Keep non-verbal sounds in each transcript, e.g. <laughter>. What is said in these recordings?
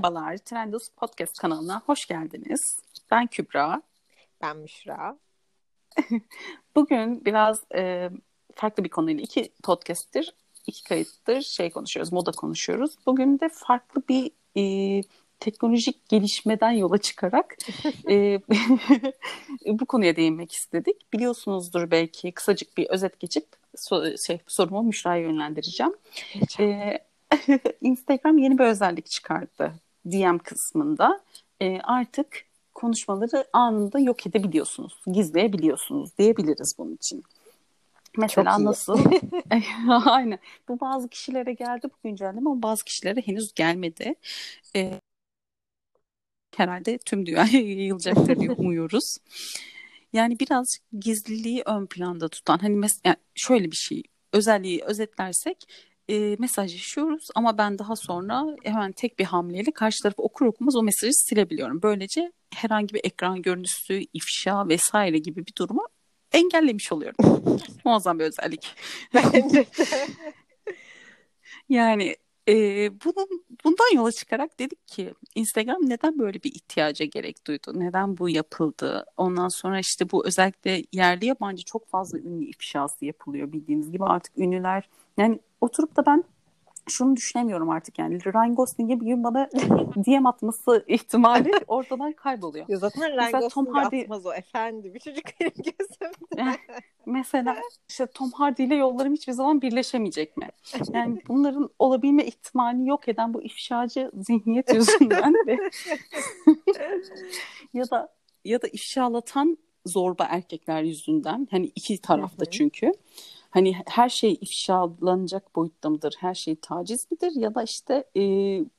Merhabalar, Trendus Podcast kanalına hoş geldiniz. Ben Kübra. Ben Müşra. <laughs> Bugün biraz e, farklı bir konuyla iki podcast'tir, iki kayıttır şey konuşuyoruz, moda konuşuyoruz. Bugün de farklı bir e, teknolojik gelişmeden yola çıkarak e, <laughs> bu konuya değinmek istedik. Biliyorsunuzdur belki kısacık bir özet geçip so, şey, sorumu Müşra'ya yönlendireceğim. E, <laughs> Instagram yeni bir özellik çıkardı DM kısmında. E, artık konuşmaları anında yok edebiliyorsunuz, gizleyebiliyorsunuz diyebiliriz bunun için. Mesela nasıl? <laughs> <laughs> Aynen. Bu bazı kişilere geldi bu güncelleme ama bazı kişilere henüz gelmedi. Ee, herhalde tüm dünyaya <laughs> yayılacaktır diye umuyoruz. Yani birazcık gizliliği ön planda tutan hani mes- yani şöyle bir şey özelliği özetlersek e, mesajlaşıyoruz ama ben daha sonra hemen tek bir hamleyle karşı tarafı okur okumaz o mesajı silebiliyorum. Böylece herhangi bir ekran görüntüsü, ifşa vesaire gibi bir durumu engellemiş oluyorum. <laughs> Muazzam bir özellik. Bence <laughs> yani e, bunun, bundan yola çıkarak dedik ki Instagram neden böyle bir ihtiyaca gerek duydu? Neden bu yapıldı? Ondan sonra işte bu özellikle yerli yabancı çok fazla ünlü ifşası yapılıyor bildiğiniz gibi artık ünlüler yani oturup da ben şunu düşünemiyorum artık yani Ryan Gosling'e bir gün bana <laughs> DM atması ihtimali <laughs> ortadan kayboluyor. Ya zaten Ryan Gosling Tom Hardy... atmaz o efendi bir çocuk <laughs> benim gözümde. Mesela işte Tom Hardy ile yollarım hiçbir zaman birleşemeyecek mi? Yani bunların olabilme ihtimalini yok eden bu ifşacı zihniyet yüzünden de ya da ya da ifşalatan zorba erkekler yüzünden hani iki tarafta çünkü hani her şey ifşalanacak boyutta mıdır? Her şey taciz midir? Ya da işte e,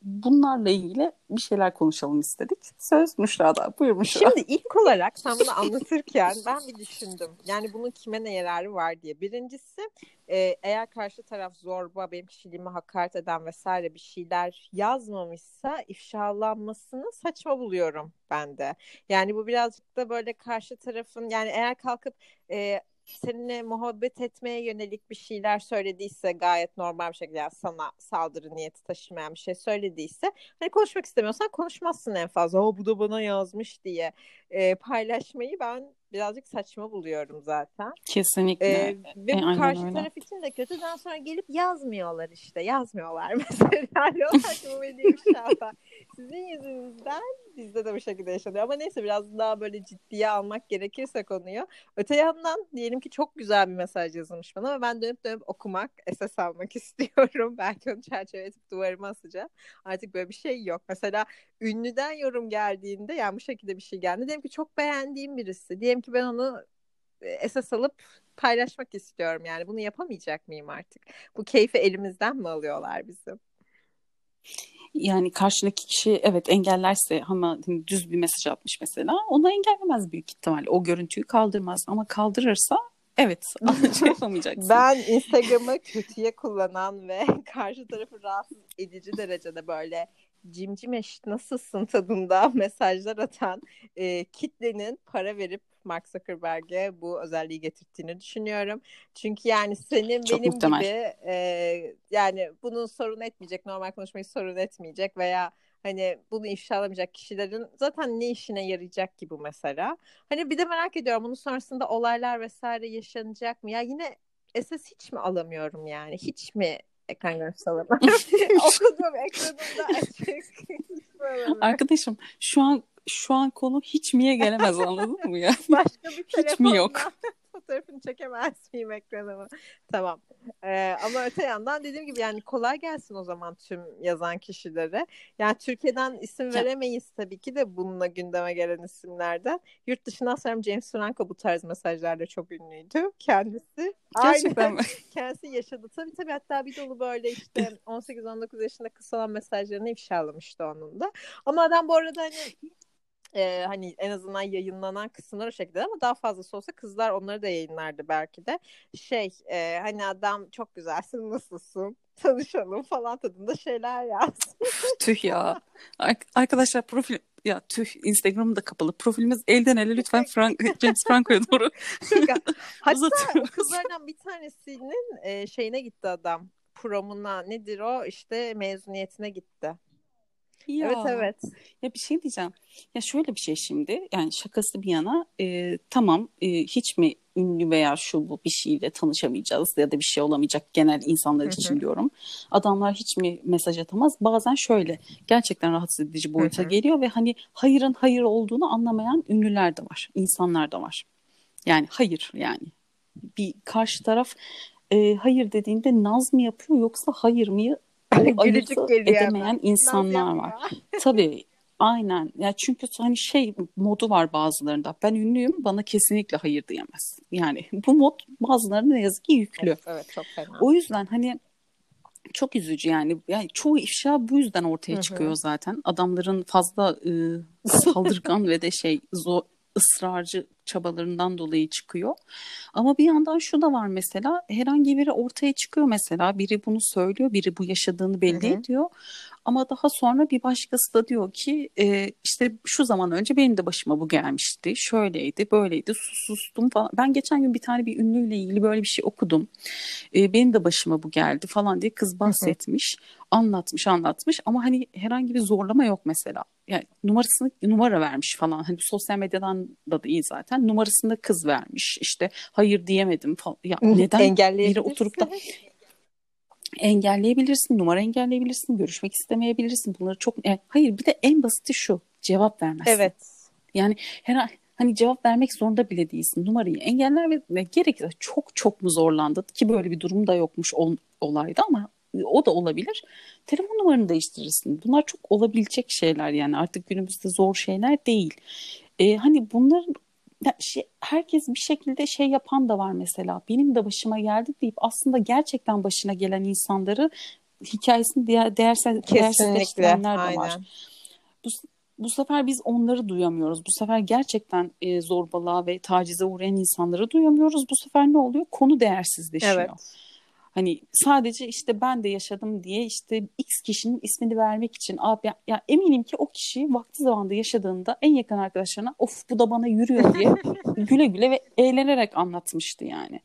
bunlarla ilgili bir şeyler konuşalım istedik. Söz Müşra'da. Buyur Müşra. Şimdi ilk olarak sen bunu <laughs> anlatırken ben bir düşündüm. Yani bunun kime ne yararı var diye. Birincisi e, eğer karşı taraf zorba, benim kişiliğimi hakaret eden vesaire bir şeyler yazmamışsa ifşalanmasını saçma buluyorum ben de. Yani bu birazcık da böyle karşı tarafın yani eğer kalkıp e, seninle muhabbet etmeye yönelik bir şeyler söylediyse gayet normal bir şekilde yani sana saldırı niyeti taşımayan bir şey söylediyse hani konuşmak istemiyorsan konuşmazsın en fazla. O bu da bana yazmış diye e, paylaşmayı ben birazcık saçma buluyorum zaten. Kesinlikle. Ee, ve e, bu karşı öyle. taraf için de kötüden sonra gelip yazmıyorlar işte. Yazmıyorlar <laughs> mesela. Diyorlar ki bu benim inşallah. Sizin yüzünüzden bizde de bu şekilde yaşanıyor. Ama neyse biraz daha böyle ciddiye almak gerekirse konuyu. Öte yandan diyelim ki çok güzel bir mesaj yazılmış bana ve ben dönüp dönüp okumak, esas almak <laughs> istiyorum. Belki onu çerçeveletip duvarıma asacağım. Artık böyle bir şey yok. Mesela ünlüden yorum geldiğinde yani bu şekilde bir şey geldi. Diyelim ki çok beğendiğim birisi. Diyelim ki ben onu e, esas alıp paylaşmak istiyorum. Yani bunu yapamayacak mıyım artık? Bu keyfi elimizden mi alıyorlar bizim? yani karşındaki kişi evet engellerse ama hani düz bir mesaj atmış mesela onu engellemez büyük ihtimal. O görüntüyü kaldırmaz ama kaldırırsa evet <laughs> şey yapamayacaksın. ben Instagram'ı kötüye kullanan ve <laughs> karşı tarafı rahatsız edici derecede böyle cimcim eşit nasılsın <laughs> tadında mesajlar atan e, kitlenin para verip Mark Zuckerberg'e bu özelliği getirdiğini düşünüyorum. Çünkü yani senin Çok benim muhtemel. gibi e, yani bunu sorun etmeyecek, normal konuşmayı sorun etmeyecek veya hani bunu ifşalamayacak kişilerin zaten ne işine yarayacak ki bu mesela. Hani bir de merak ediyorum bunun sonrasında olaylar vesaire yaşanacak mı? Ya yine SS hiç mi alamıyorum yani? Hiç mi ekran görüntüsü alamıyorum? Okudum ekranımda açık. Arkadaşım şu an şu an konu hiç miye gelemez anladın mı ya? Başka bir hiç mi yok? Fotoğrafını çekemez miyim ekranıma? Tamam. Ee, ama öte yandan dediğim gibi yani kolay gelsin o zaman tüm yazan kişilere. Yani Türkiye'den isim veremeyiz tabii ki de bununla gündeme gelen isimlerden. Yurt dışından sonra James Franco bu tarz mesajlarla çok ünlüydü kendisi. Gerçekten mi? <laughs> Kendisi yaşadı. Tabii tabii hatta bir dolu böyle işte <clears throat> 18-19 yaşında kız olan mesajlarını ifşalamıştı onun da. Ama adam bu arada hani e, hani en azından yayınlanan kısımlar o şekilde ama daha fazlası olsa kızlar onları da yayınlardı belki de. Şey e, hani adam çok güzelsin nasılsın tanışalım falan tadında şeyler yazmış. tüh ya. Arkadaşlar profil ya tüh Instagram'ım da kapalı. Profilimiz elden ele lütfen Frank, James Franco'ya doğru. <laughs> <laughs> Hatta kızlardan bir tanesinin e, şeyine gitti adam. Promuna nedir o işte mezuniyetine gitti. Ya. Evet evet. Ya bir şey diyeceğim. Ya şöyle bir şey şimdi. Yani şakası bir yana e, tamam e, hiç mi ünlü veya şu bu bir şeyle tanışamayacağız ya da bir şey olamayacak genel insanlar için diyorum. Adamlar hiç mi mesaj atamaz? Bazen şöyle gerçekten rahatsız edici boyuta geliyor ve hani hayırın hayır olduğunu anlamayan ünlüler de var. insanlar da var. Yani hayır yani. Bir karşı taraf e, hayır dediğinde naz mı yapıyor yoksa hayır mı o <laughs> ayırt edemeyen insanlar var. <laughs> Tabii aynen. Ya çünkü hani şey modu var bazılarında. Ben ünlüyüm bana kesinlikle hayır diyemez. Yani bu mod bazılarında ne yazık ki yüklü. Evet, evet çok fena. O yüzden hani çok üzücü yani. yani çoğu ifşa bu yüzden ortaya çıkıyor zaten. Adamların fazla e, saldırgan ve de şey zor, ısrarcı çabalarından dolayı çıkıyor. Ama bir yandan şu da var mesela herhangi biri ortaya çıkıyor mesela biri bunu söylüyor biri bu yaşadığını belli Hı-hı. ediyor. Ama daha sonra bir başkası da diyor ki e, işte şu zaman önce benim de başıma bu gelmişti. Şöyleydi, böyleydi, sustum falan. Ben geçen gün bir tane bir ünlüyle ilgili böyle bir şey okudum. E, benim de başıma bu geldi falan diye kız bahsetmiş. Hı hı. Anlatmış, anlatmış ama hani herhangi bir zorlama yok mesela. Yani numarasını numara vermiş falan. Hani sosyal medyadan da değil zaten. Numarasını da kız vermiş. İşte hayır diyemedim falan. Ya neden biri oturup da engelleyebilirsin, numara engelleyebilirsin, görüşmek istemeyebilirsin. Bunları çok yani, hayır bir de en basiti şu. Cevap vermezsin. Evet. Yani her hani cevap vermek zorunda bile değilsin. Numarayı engeller ve, gerekirse çok çok mu zorlandın ki böyle bir durum da yokmuş ol, olayda ama o da olabilir. Telefon numaranı değiştirirsin. Bunlar çok olabilecek şeyler yani artık günümüzde zor şeyler değil. Ee, hani bunların şey, herkes bir şekilde şey yapan da var mesela. Benim de başıma geldi deyip aslında gerçekten başına gelen insanları hikayesini değer, değersiz, değersizleştirenler de var. Bu, bu sefer biz onları duyamıyoruz. Bu sefer gerçekten e, zorbalığa ve tacize uğrayan insanları duyamıyoruz. Bu sefer ne oluyor? Konu değersizleşiyor. Evet. Hani sadece işte ben de yaşadım diye işte X kişinin ismini vermek için abi ya, ya eminim ki o kişi vakti zamanında yaşadığında en yakın arkadaşlarına of bu da bana yürüyor diye <laughs> güle güle ve eğlenerek anlatmıştı yani.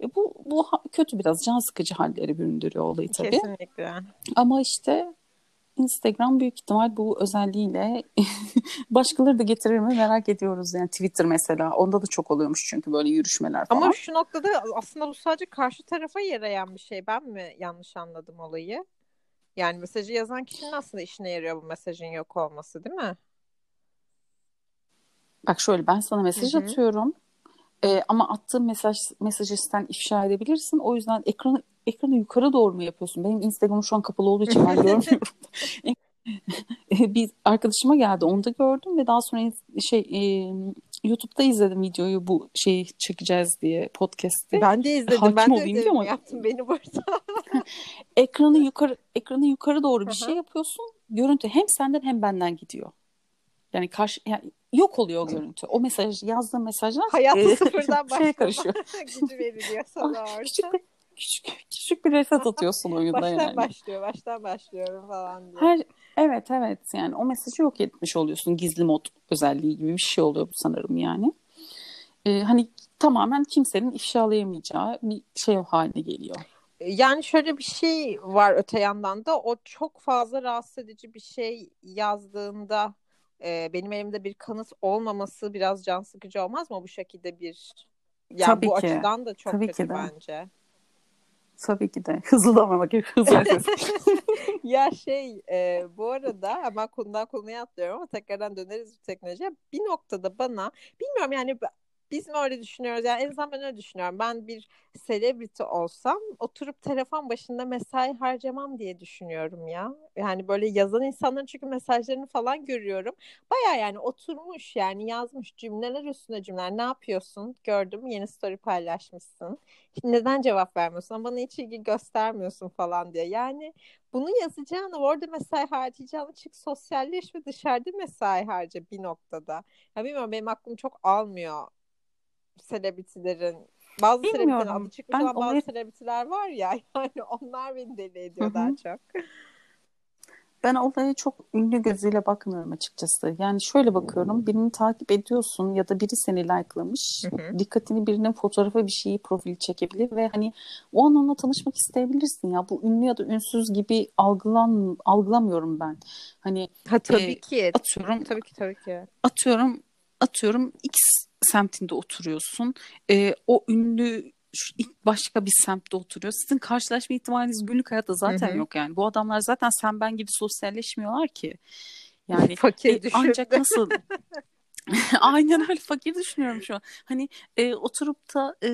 E bu bu kötü biraz can sıkıcı halleri büründürüyor olayı tabii. Kesinlikle. Ama işte Instagram büyük ihtimal bu özelliğiyle <laughs> başkaları da getirir mi merak ediyoruz. Yani Twitter mesela onda da çok oluyormuş çünkü böyle yürüşmeler falan. Ama şu noktada aslında bu sadece karşı tarafa yarayan bir şey. Ben mi yanlış anladım olayı? Yani mesajı yazan kişinin aslında işine yarıyor bu mesajın yok olması değil mi? Bak şöyle ben sana mesaj Hı-hı. atıyorum. Ee, ama attığım mesaj mesajı sen ifşa edebilirsin. O yüzden ekranı ekranı yukarı doğru mu yapıyorsun? Benim Instagram'ım şu an kapalı olduğu için ben <laughs> görmüyorum. <laughs> bir arkadaşıma geldi onu da gördüm ve daha sonra şey e, YouTube'da izledim videoyu bu şeyi çekeceğiz diye podcast'i. Ben de izledim. Hakim ben de ödevimi ama... yaptım beni burada. <laughs> ekranı yukarı ekranı yukarı doğru bir şey yapıyorsun. Görüntü hem senden hem benden gidiyor. Yani karşı yani yok oluyor o görüntü. O mesaj yazdığım mesajlar hayatı e, sıfırdan başlıyor. karışıyor. Gücü veriliyor sana orada. Küçük, küçük, küçük bir reset atıyorsun oyunda baştan yani. Baştan başlıyor, baştan başlıyorum falan diye. Her, evet evet yani o mesajı yok etmiş oluyorsun. Gizli mod özelliği gibi bir şey oluyor bu sanırım yani. Ee, hani tamamen kimsenin ifşalayamayacağı bir şey haline geliyor. Yani şöyle bir şey var öte yandan da o çok fazla rahatsız edici bir şey yazdığında e, benim elimde bir kanıt olmaması biraz can sıkıcı olmaz mı bu şekilde bir yani Tabii bu ki. açıdan da çok Tabii kötü ki de. bence. Tabii ki de. Hızlı davranmak hızlı <laughs> ya şey e, bu arada hemen konudan konuya atlıyorum ama tekrardan döneriz bu teknolojiye. Bir noktada bana bilmiyorum yani biz mi öyle düşünüyoruz? Yani en azından ben öyle düşünüyorum. Ben bir celebrity olsam oturup telefon başında mesai harcamam diye düşünüyorum ya. Yani böyle yazan insanların çünkü mesajlarını falan görüyorum. Baya yani oturmuş yani yazmış cümleler üstüne cümleler. Ne yapıyorsun? Gördüm yeni story paylaşmışsın. Neden cevap vermiyorsun? Bana hiç ilgi göstermiyorsun falan diye. Yani bunu yazacağını orada mesai harcayacağını çık sosyalleş ve dışarıda mesai harca bir noktada. Ya bilmiyorum benim aklım çok almıyor selebritilerin bazı selebritilerin adı çıkmış olan bazı selebritiler var ya <laughs> yani onlar beni deli ediyor Hı-hı. daha çok. ben olaya çok ünlü gözüyle bakmıyorum açıkçası. Yani şöyle bakıyorum. Birini takip ediyorsun ya da biri seni likelamış. Hı hı. Dikkatini birinin fotoğrafı bir şeyi profili çekebilir ve hani o an onunla tanışmak isteyebilirsin ya. Bu ünlü ya da ünsüz gibi algılan algılamıyorum ben. Hani ha, tabii e, ki. Atıyorum. Tabii ki tabii ki. Atıyorum atıyorum X semtinde oturuyorsun. E, o ünlü şu ilk başka bir semtte oturuyor. Sizin karşılaşma ihtimaliniz günlük hayatta zaten Hı-hı. yok yani. Bu adamlar zaten sen ben gibi sosyalleşmiyorlar ki. Yani <laughs> fakir e, ancak nasıl <laughs> Aynen öyle fakir düşünüyorum şu an. Hani e, oturup da e,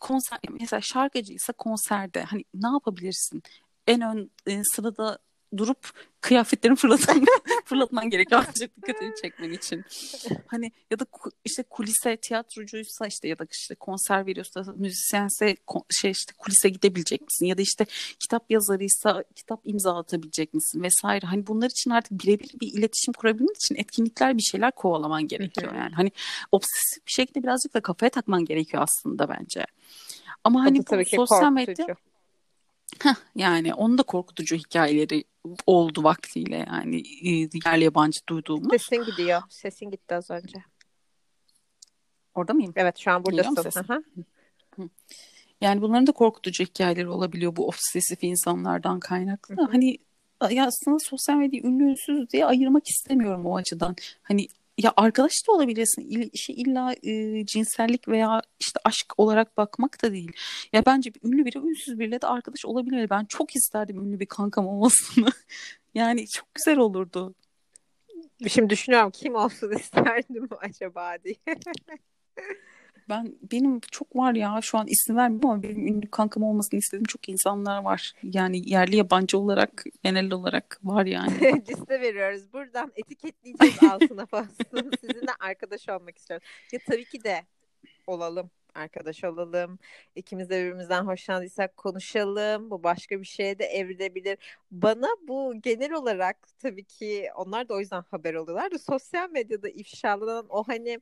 konser mesela şarkıcıysa konserde hani ne yapabilirsin? En ön e, sırada durup kıyafetlerini fırlatman, fırlatman gerekiyor <laughs> ancak dikkatini çekmen için. <laughs> Hani ya da işte kulise tiyatrocuysa işte ya da işte konser veriyorsa müzisyense şey işte kulise gidebilecek misin? Ya da işte kitap yazarıysa kitap imza atabilecek misin vesaire. Hani bunlar için artık birebir bir iletişim kurabilmek için etkinlikler bir şeyler kovalaman gerekiyor yani. Hani obsesif bir şekilde birazcık da kafaya takman gerekiyor aslında bence. Ama hani bu sosyal medya Heh, yani onun da korkutucu hikayeleri oldu vaktiyle yani yerli yabancı duyduğumuz. Sesin gidiyor. Sesin gitti az önce. Orada mıyım? Evet şu an buradasın. Yani bunların da korkutucu hikayeleri olabiliyor bu obsesif insanlardan kaynaklı. Hı hı. Hani ya aslında sosyal medya ünlü ünsüz diye ayırmak istemiyorum o açıdan. Hani ya arkadaş da olabilirsin. İl, işi illa e, cinsellik veya işte aşk olarak bakmak da değil. Ya bence ünlü biri ünsüz biriyle de arkadaş olabilir. Ben çok isterdim ünlü bir kankam olmasını. <laughs> yani çok güzel olurdu. Şimdi düşünüyorum kim olsun <laughs> isterdim acaba diye. <laughs> Ben benim çok var ya şu an isim vermiyorum ama benim ünlü kankam olmasını istediğim çok insanlar var. Yani yerli yabancı olarak genel olarak var yani. <laughs> Liste veriyoruz. Buradan etiketleyeceğiz altına bastım. <laughs> Sizinle arkadaş olmak istiyorum. Ya tabii ki de olalım arkadaş olalım. İkimiz de birbirimizden hoşlandıysak konuşalım. Bu başka bir şeye de evrilebilir. Bana bu genel olarak tabii ki onlar da o yüzden haber oluyorlar da sosyal medyada ifşalanan o hani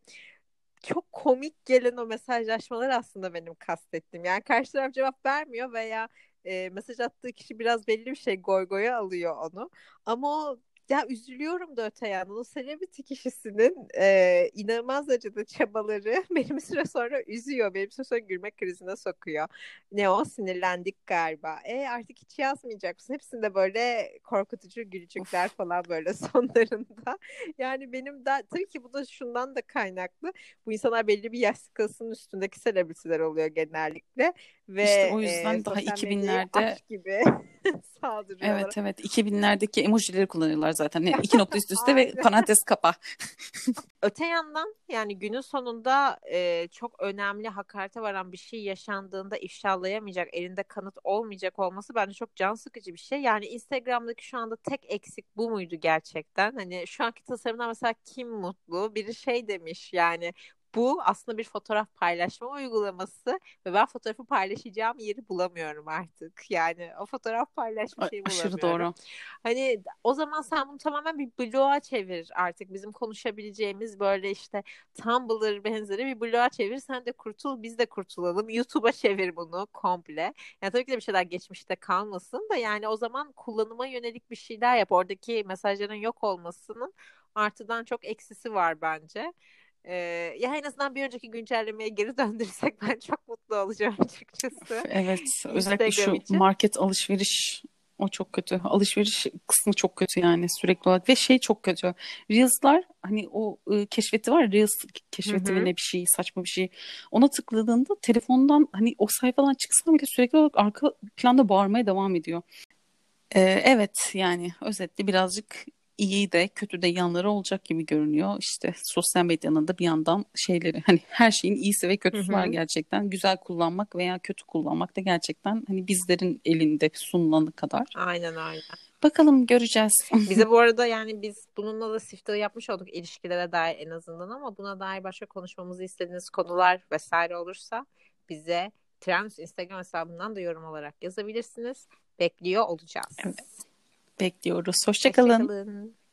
çok komik gelen o mesajlaşmalar aslında benim kastettiğim. Yani karşı taraf cevap vermiyor veya e, mesaj attığı kişi biraz belli bir şey goy goya alıyor onu. Ama o ya üzülüyorum da öte yandan o celebrity kişisinin e, inanılmaz derecede çabaları <laughs> benim süre sonra üzüyor. Benim süre sonra gülme krizine sokuyor. Ne o sinirlendik galiba. E artık hiç yazmayacak mısın? Hepsinde böyle korkutucu gülücükler falan böyle <laughs> sonlarında. Yani benim de tabii ki bu da şundan da kaynaklı. Bu insanlar belli bir yaş skalasının üstündeki celebrity'ler oluyor genellikle. Ve işte o yüzden e, daha 2000'lerde gibi <laughs> <laughs> saldırıyorlar. Evet evet 2000'lerdeki emojileri kullanıyorlar zaten. Yani iki nokta üst üste ve <laughs> parantez kapa. <laughs> Öte yandan yani günün sonunda e, çok önemli hakarete varan bir şey yaşandığında ifşalayamayacak, elinde kanıt olmayacak olması bence çok can sıkıcı bir şey. Yani Instagram'daki şu anda tek eksik bu muydu gerçekten? Hani şu anki tasarımdan mesela kim mutlu? Biri şey demiş yani bu aslında bir fotoğraf paylaşma uygulaması ve ben fotoğrafı paylaşacağım yeri bulamıyorum artık. Yani o fotoğraf paylaşma şeyi bulamıyorum. Aşırı doğru. Hani o zaman sen bunu tamamen bir bloğa çevir artık. Bizim konuşabileceğimiz böyle işte Tumblr benzeri bir bloğa çevir. Sen de kurtul biz de kurtulalım. YouTube'a çevir bunu komple. Yani tabii ki de bir şeyler geçmişte kalmasın da yani o zaman kullanıma yönelik bir şeyler yap. Oradaki mesajların yok olmasının artıdan çok eksisi var bence. Ee, ya en azından bir önceki güncellemeye geri <laughs> döndürürsek ben çok mutlu olacağım açıkçası. Evet <laughs> özellikle şu için. market alışveriş o çok kötü. Alışveriş kısmı çok kötü yani sürekli olarak. Ve şey çok kötü. Reels'lar hani o e, keşfeti var. Reels keşfeti ne bir şey saçma bir şey. Ona tıkladığında telefondan hani o sayfadan çıksın bile sürekli olarak arka planda bağırmaya devam ediyor. Ee, evet yani özetle birazcık iyi de kötü de yanları olacak gibi görünüyor. İşte sosyal medyanın da bir yandan şeyleri hani her şeyin iyisi ve kötüsü var gerçekten. Güzel kullanmak veya kötü kullanmak da gerçekten hani bizlerin elinde sunulana kadar. Aynen aynen. Bakalım göreceğiz. <laughs> Bize bu arada yani biz bununla da siftahı yapmış olduk ilişkilere dair en azından ama buna dair başka konuşmamızı istediğiniz konular vesaire olursa bize Trans Instagram hesabından da yorum olarak yazabilirsiniz. Bekliyor olacağız. Evet bekliyoruz. Hoşçakalın. Hoşçakalın.